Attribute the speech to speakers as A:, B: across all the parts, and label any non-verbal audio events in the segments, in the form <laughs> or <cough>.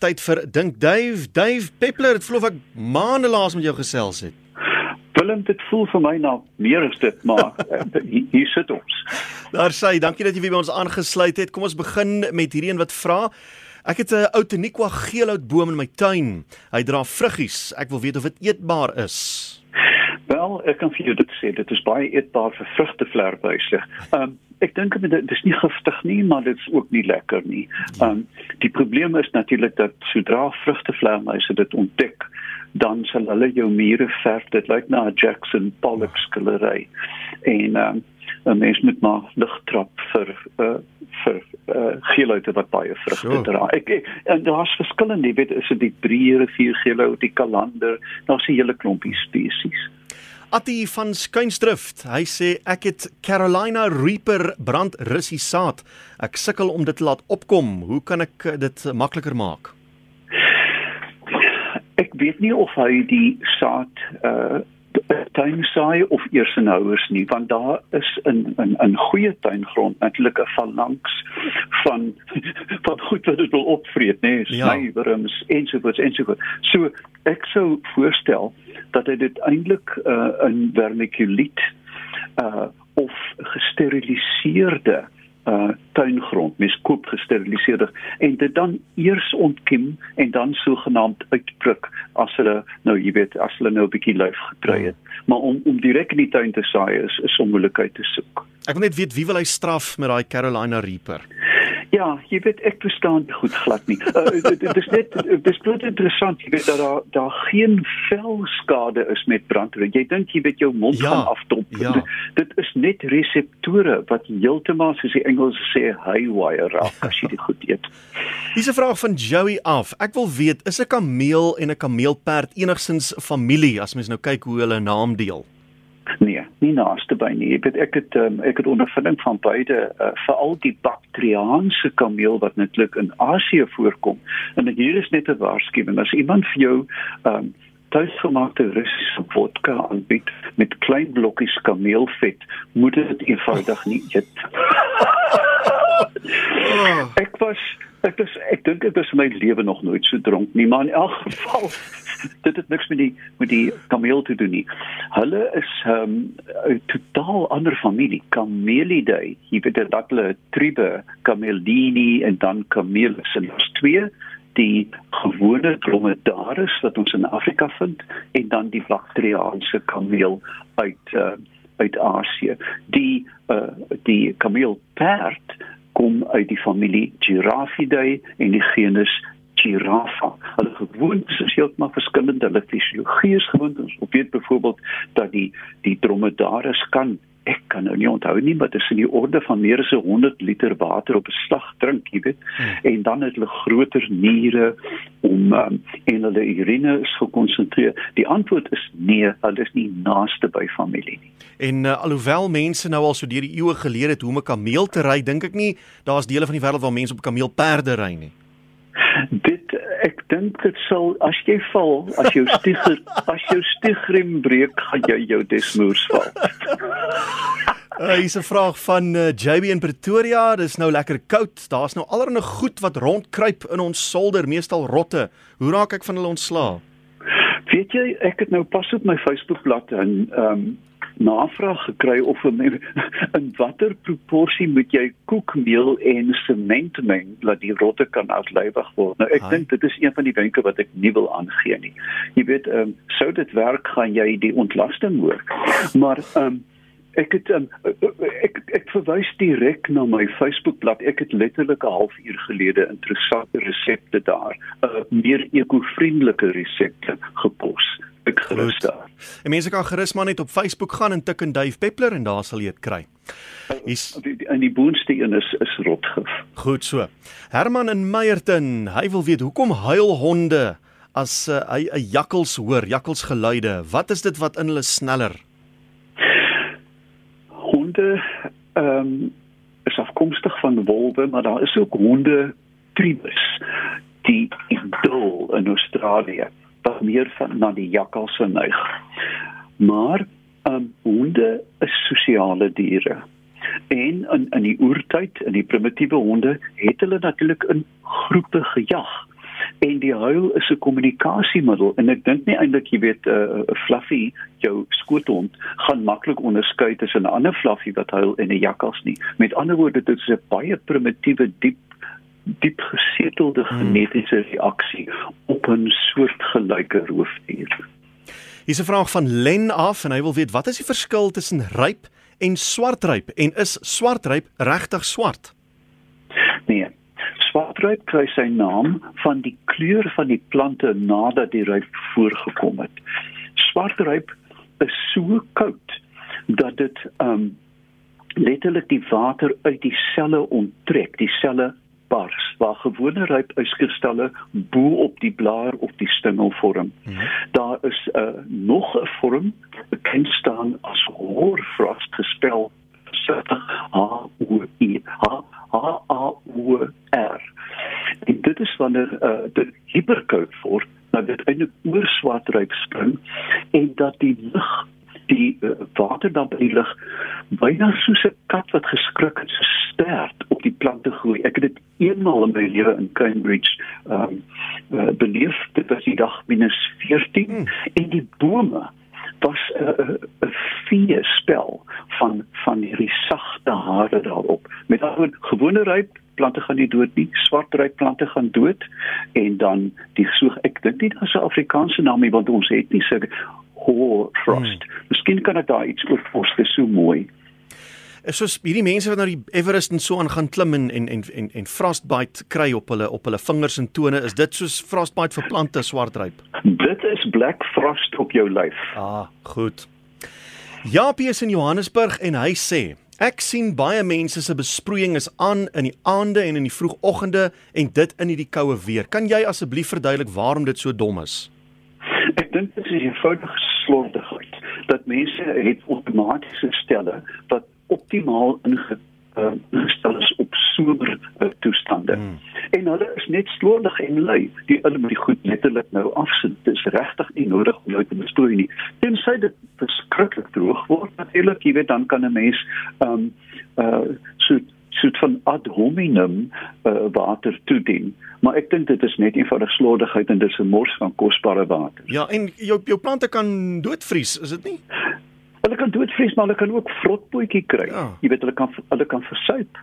A: Tyd vir Dink Dave, Dave Peppler, dit voel of ek maande laas met jou gesels het.
B: Willem, dit voel vir my nou meer as dit, maar <laughs> eh, hier, hier sit ons.
A: Daar sê, dankie dat jy weer by ons aangesluit het. Kom ons begin met hierdie een wat vra. Ek het 'n ou Teniqua geelhoutboom in my tuin. Hy dra vruggies. Ek wil weet of dit eetbaar is.
B: Wel, ek kan vir jou dit sê, dit is baie eetbaar vir vrugtevlerbuisig. Ehm um, ek dink dit is nie giftig nie, maar dit is ook nie lekker nie. Ehm um, die probleem is natuurlik dat sodra vrugtevlermuise dit ontdek, dan sal hulle jou mure verf. Dit lyk na 'n Jackson Pollock skillery. En ehm um, 'n mens moet maar lig trap vir uh, vir uh, geelhoute wat baie vrugte sure. dra. Ek, ek en daar's verskillende, jy weet, is dit die breë rivier geelhout, die kalander, daar's 'n hele klompie spesies.
A: Attie van Skuinstrift, hy sê ek het Carolina Reaper brand russie saad. Ek sukkel om dit te laat opkom. Hoe kan ek eh, dit makliker maak?
B: Ek weet nie of hy die saad uh tuinsaai of eers in houers nie want daar is in in in goeie tuingrond natuurlik 'n phalanx van <laughs> van goed wat dit wil opvreet nê nee, snywurms ja. ensovoorts ensovoorts so ek sou voorstel dat hy dit eintlik uh, in vermiculiet uh of gesteriliseerde uh tuingrond mes koop gesteriliseerde en dit dan eers ontkiem en dan sogenaamd uitpruk as hulle nou jy weet as hulle nou 'n bietjie lyf gekry het. Maar om om direk in die tuin te saai is is 'n moeilikheid te soek.
A: Ek wil net weet wie wil hy straf met daai Carolina Reaper
B: Ja, jy weet ek verstaan goed glad nie. <laughs> Uh, dit is net dit is baie interessant jy weet dat daar daar geen velskade is met brandrooi. Jy dink jy weet jou mond ja, gaan aftop. Ja. Dit, dit is net reseptore wat heeltemal soos die Engels sê haywire raak as jy dit goed eet. <laughs>
A: Hier's 'n vraag van Joey af. Ek wil weet is 'n kameel en 'n kameelperd enigsins familie as mens nou kyk hoe hulle naam deel?
B: Nee, nie naaste by nie. Ek het ek het um, ek het ondervinding van beide uh, veral die bakteriaanse kameel wat netlik in Asië voorkom. En hier is net 'n waarskuwing as iemand vir jou um, tuisgemaakte Russiese vodka aanbied met klein blokkies kameelvet, moet dit eenvoudig nie eet. <laughs> ek was ek was ek dink dit was my lewe nog nooit so dronk nie, maar in elk geval <laughs> dit het niks met die met die kameel te doen nie. Hulle is ehm, 'n um, totaal ander familie, Camelidae. Jy weet dat hulle tribe Camelini en dan Camelus en daar's twee die gewone dromedaris wat ons in Afrika vind en dan die bakteriaanse kameel uit uh, uit Asië. Die uh, die kameelperd kom uit die familie Giraffidae en die genus Giraffa. Hulle gewoontes is heeltemal verskillend. Hulle fisiologie is gewoontes. Ons weet byvoorbeeld dat die die dromedaris kan ek kan nou nie onthou nie, maar dit is in die orde van meer as 100 liter water op 'n slag drink, jy weet. Hmm. En dan het hulle groter niere om um, en hulle urine is gekonsentreer. Die antwoord is nee, hulle is nie naaste by familie nie.
A: En uh, alhoewel mense nou al so deur die eeue geleer het hoe om 'n kameel te ry, dink ek nie daar's dele van die wêreld waar mense op kameelperde ry nie.
B: Dit ek dink dit sal as jy val, as jou stieg as jou stiegrem breek, gaan jy jou desmoers val. <laughs>
A: Uh, hier is 'n vraag van uh, JB in Pretoria. Dis nou lekker koud. Daar's nou allerlei goed wat rondkruip in ons solder, meestal rotte. Hoe raak ek van hulle ontslaa?
B: Weet jy, ek het nou pas op my Facebookblad en ehm um, navraag gekry of in, <laughs> in watter proporsie moet jy koekmeel en sement meng dat die rotte kan uitlewig word. Nou ek dink dit is een van die wenke wat ek nie wil aangee nie. Jy weet, ehm um, sou dit werk gaan jy die ontlasting hoor. Maar ehm um, ek het um, ek ek verwys direk na my Facebookblad. Ek het letterlik 'n halfuur gelede interessante resepte daar, uh, meer ekovriendelike resepte gepos ek gerus daar.
A: En mense kan gerus maar net op Facebook gaan en tik in Dave Peppler en daar sal jy dit kry.
B: Hier's in die boonste een is is rotgif.
A: Goed so. Herman in Meyerton, hy wil weet hoekom huil honde as uh, hy 'n jakkals hoor, jakkals geluide. Wat is dit wat in hulle sneller?
B: Honde ehm um, is afkomstig van wolwe, maar daar is ook honde tribus die in dol in Australië wat meer van na die jakkalse neig. Maar um, honde is sosiale diere. En in in die oertyd, in die primitiewe honde, het hulle natuurlik in groepe gejag. en die huil is 'n kommunikasiemiddel en ek dink nie eintlik jy weet 'n uh, fluffy jou skoothond gaan maklik onderskei tussen 'n ander fluffy wat huil en 'n jakkals nie met ander woorde dit is 'n baie primitiewe diep diep gesetelde hmm. genetiese reaksie op 'n soortgelyke roofdier.
A: Hier's 'n vraag van Len af en hy wil weet wat is die verskil tussen ryp en swartryp en is swartryp regtig swart?
B: Nee. Swartryp kry sy naam van die kleur van die plante nadat die ryp voorgekom het. Swartryp is so koud dat dit um letterlik die water uit die selle onttrek, die selle bars waar gewone ryp yskristalle bo op die blaar of die stengel vorm. Mm -hmm. Daar is 'n uh, nog 'n vorm bekend staan as hoorfrost gespel H O E H H A O R. En dit is wanneer uh, dit hiperkoud word, dat dit eintlik oor swart ryp spring en dat die lug die uh, water dan by die lug byna soos 'n kat wat geskrik het so stert die plante groei. Ek het dit eenmaal in my lewe in Cambridge ehm um, uh, beleef dit was die dag minus 14 hmm. en die bome was 'n uh, 'n uh, vier spel van van hierdie sagte hare daarop. Met ander woorde gewone ryp plante gaan nie dood nie, swart ryp plante gaan dood en dan die so ek dink nie daar's 'n Afrikaanse naam nie want ons het nie so hoorfrost. Hmm. Miskien kan ek daar iets oor dit is so mooi.
A: Is soos hierdie mense wat nou die Everest en so aan gaan klim en en en en, en frostbite kry op hulle op hulle vingers en tone, is dit soos frostbite vir plante swartryp?
B: Dit is black frost op jou lyf.
A: Ah, goed. Japie is in Johannesburg en hy sê Ek sien baie mense se besproeiing is aan in die aande en in die vroegoggende en dit in hierdie koue weer. Kan jy asseblief verduidelik waarom dit so dom is?
B: Ek dink dit is 'n eenvoudige slordigheid dat mense het outomatiese stelle wat optimaal inge uh, gestel is op somer uh, toestande. Hmm. En hulle is net slordig en lui. Die hulle moet die goed letterlik nou afsit. Dit is regtig nie nodig om nou te besproei nie. Tensy dit verskriklik droog word natuurlik, jy weet dan kan 'n mens ehm um, uh so soet van ad hominem uh, water toedien. Maar ek dink dit is net eenvoudig slordigheid en dis 'n mors van kosbare water.
A: Ja, en jou jou plante kan doodvries, is dit nie?
B: Hulle kan doodvries, maar hulle kan ook vrotbootjie kry. Ja. Jy weet hulle kan hulle kan versuip.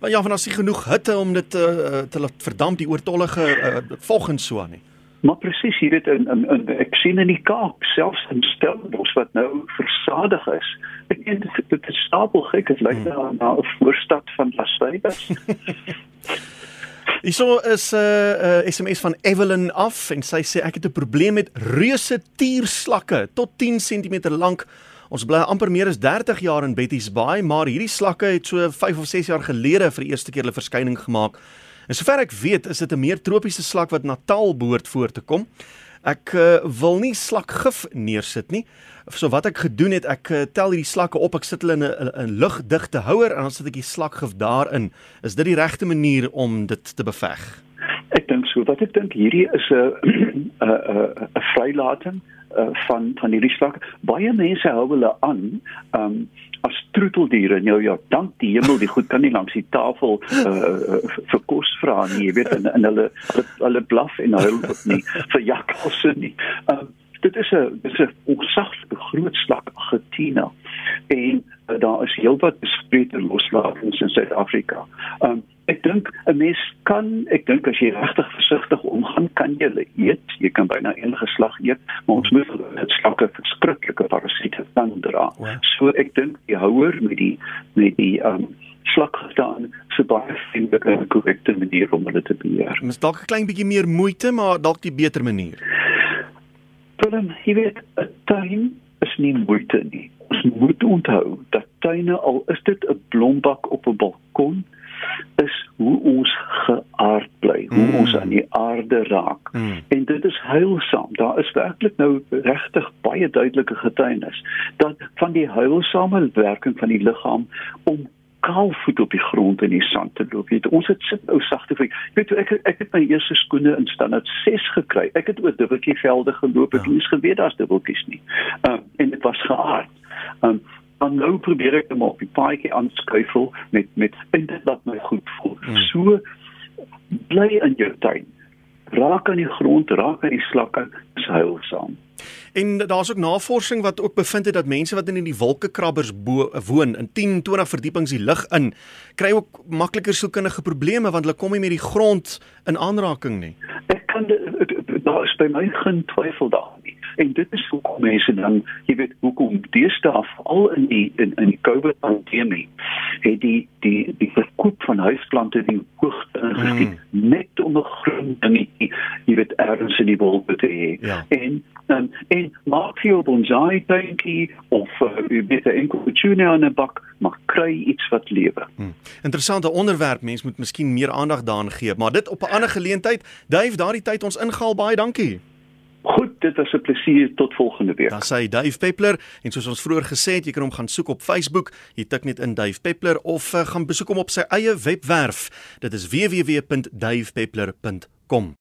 A: Maar ja, van as jy genoeg hitte om dit uh, te laat verdamp die oortollige uh, volgens so aan nie.
B: Maar presies, jy weet in, in, in ek sien in die Kaap selfs in Stellenbosch wat nou versadig is. Ek dink dit, dit is stapel gek, dit lyk hmm. na 'n voorstad van Las Vegas. <laughs>
A: Hierso is 'n uh, uh, SMS van Evelyn af en sy sê ek het 'n probleem met reuse tierslakke tot 10 cm lank. Ons bly amper meer as 30 jaar in Betty's Bay, maar hierdie slakke het so 5 of 6 jaar gelede vir die eerste keer hulle verskyning gemaak. En sover ek weet, is dit 'n meer tropiese slak wat Natal behoort voor te kom. Ek uh, wil nie slakgif neersit nie. So wat ek gedoen het, ek uh, tel hierdie slakke op, ek sit hulle in 'n lugdigte houer en dan sit ek die slakgif daarin. Is dit die regte manier om dit te beveg?
B: Ek dink so. Wat ek dink hierdie is 'n 'n 'n vrylating uh, van van hierdie slak. Baie mense hou hulle aan. Um troeteldiere nou ja dank die hemel die goed kan nie langs die tafel uh, vir kos vra nie jy weet en, en hulle, hulle blaf en huil ook nie vir jakkalse nie. Uh, dit is 'n dis 'n onsaglike groot slak Argentina. En daar is heelwat bespreete loslatings in Suid-Afrika. Um, ek dink 'n mens kan ek dink as jy regtig versigtig omgaan kan jy eet. Jy kan byna enige slag eet maar ons moet dit slakke verskriklike parasiete dan dra. So ek dink die houer met die met die um slak gedaan so baie vriendelike en korrekte manier om hulle te beheer.
A: Mens dalk 'n klein bietjie meer moeite maar dalk die beter manier.
B: Willem, jy weet 'n tuin is nie moeite nie ons moet onthou dat tuine al is dit 'n blombak op 'n balkon is hoe ons geaard bly, hoe mm. ons aan die aarde raak. Mm. En dit is heilsaam. Daar is werklik nou regtig baie duidelike getuienis dat van die heilsame werking van die liggaam om kaalvoet op die grond in die sand te loop. Weet, ons het sit nou sagte. Weet jy ek ek het my eerste skoene in standaard 6 gekry. Ek het oor dubbeltjie velde geloop. Ek het nie geweet daar's dubbeltjies nie. Ehm um, en dit was geaard. Ehm um, dan nou probeer ek hom op die paadjie aanskuifel met met vind dit wat my goed voel. Hmm. So bly in jou tuin. raak aan die grond, raak aan die slakke, is heilsaam.
A: En daar's ook navorsing wat ook bevind het dat mense wat in die wolkekrabbers woon in 10, 20 verdiepings die lug in, kry ook makliker sielkundige probleme want hulle kom nie met die grond in aanraking nie.
B: Ek kan daar is by my geen twyfel daar nie. En dit is hoekom mense dan, jy weet, hoekom deesdae al in die in in die COVID pandemie het die die die verkoop van huisplante die hoogte ingeskiet mm. net om 'n groen dingetjie, jy weet, ergens in die wolke te hê. Ja. En um, en maak vir jou bonsai tuintjie of uh, jy weet 'n enkel petunias in 'n bak, maar kry iets wat lewe. Hmm.
A: Interessante onderwerp, mens moet miskien meer aandag daaraan gee, maar dit op 'n ander geleentheid. Dave, daardie tyd ons ingehaal baie dankie.
B: Dit was 'n plesier tot volgende week.
A: Dan sê Dave Peppler en soos ons vroeër gesê het, jy kan hom gaan soek op Facebook. Jy tik net in Dave Peppler of uh, gaan besoek hom op sy eie webwerf. Dit is www.davepeppler.com.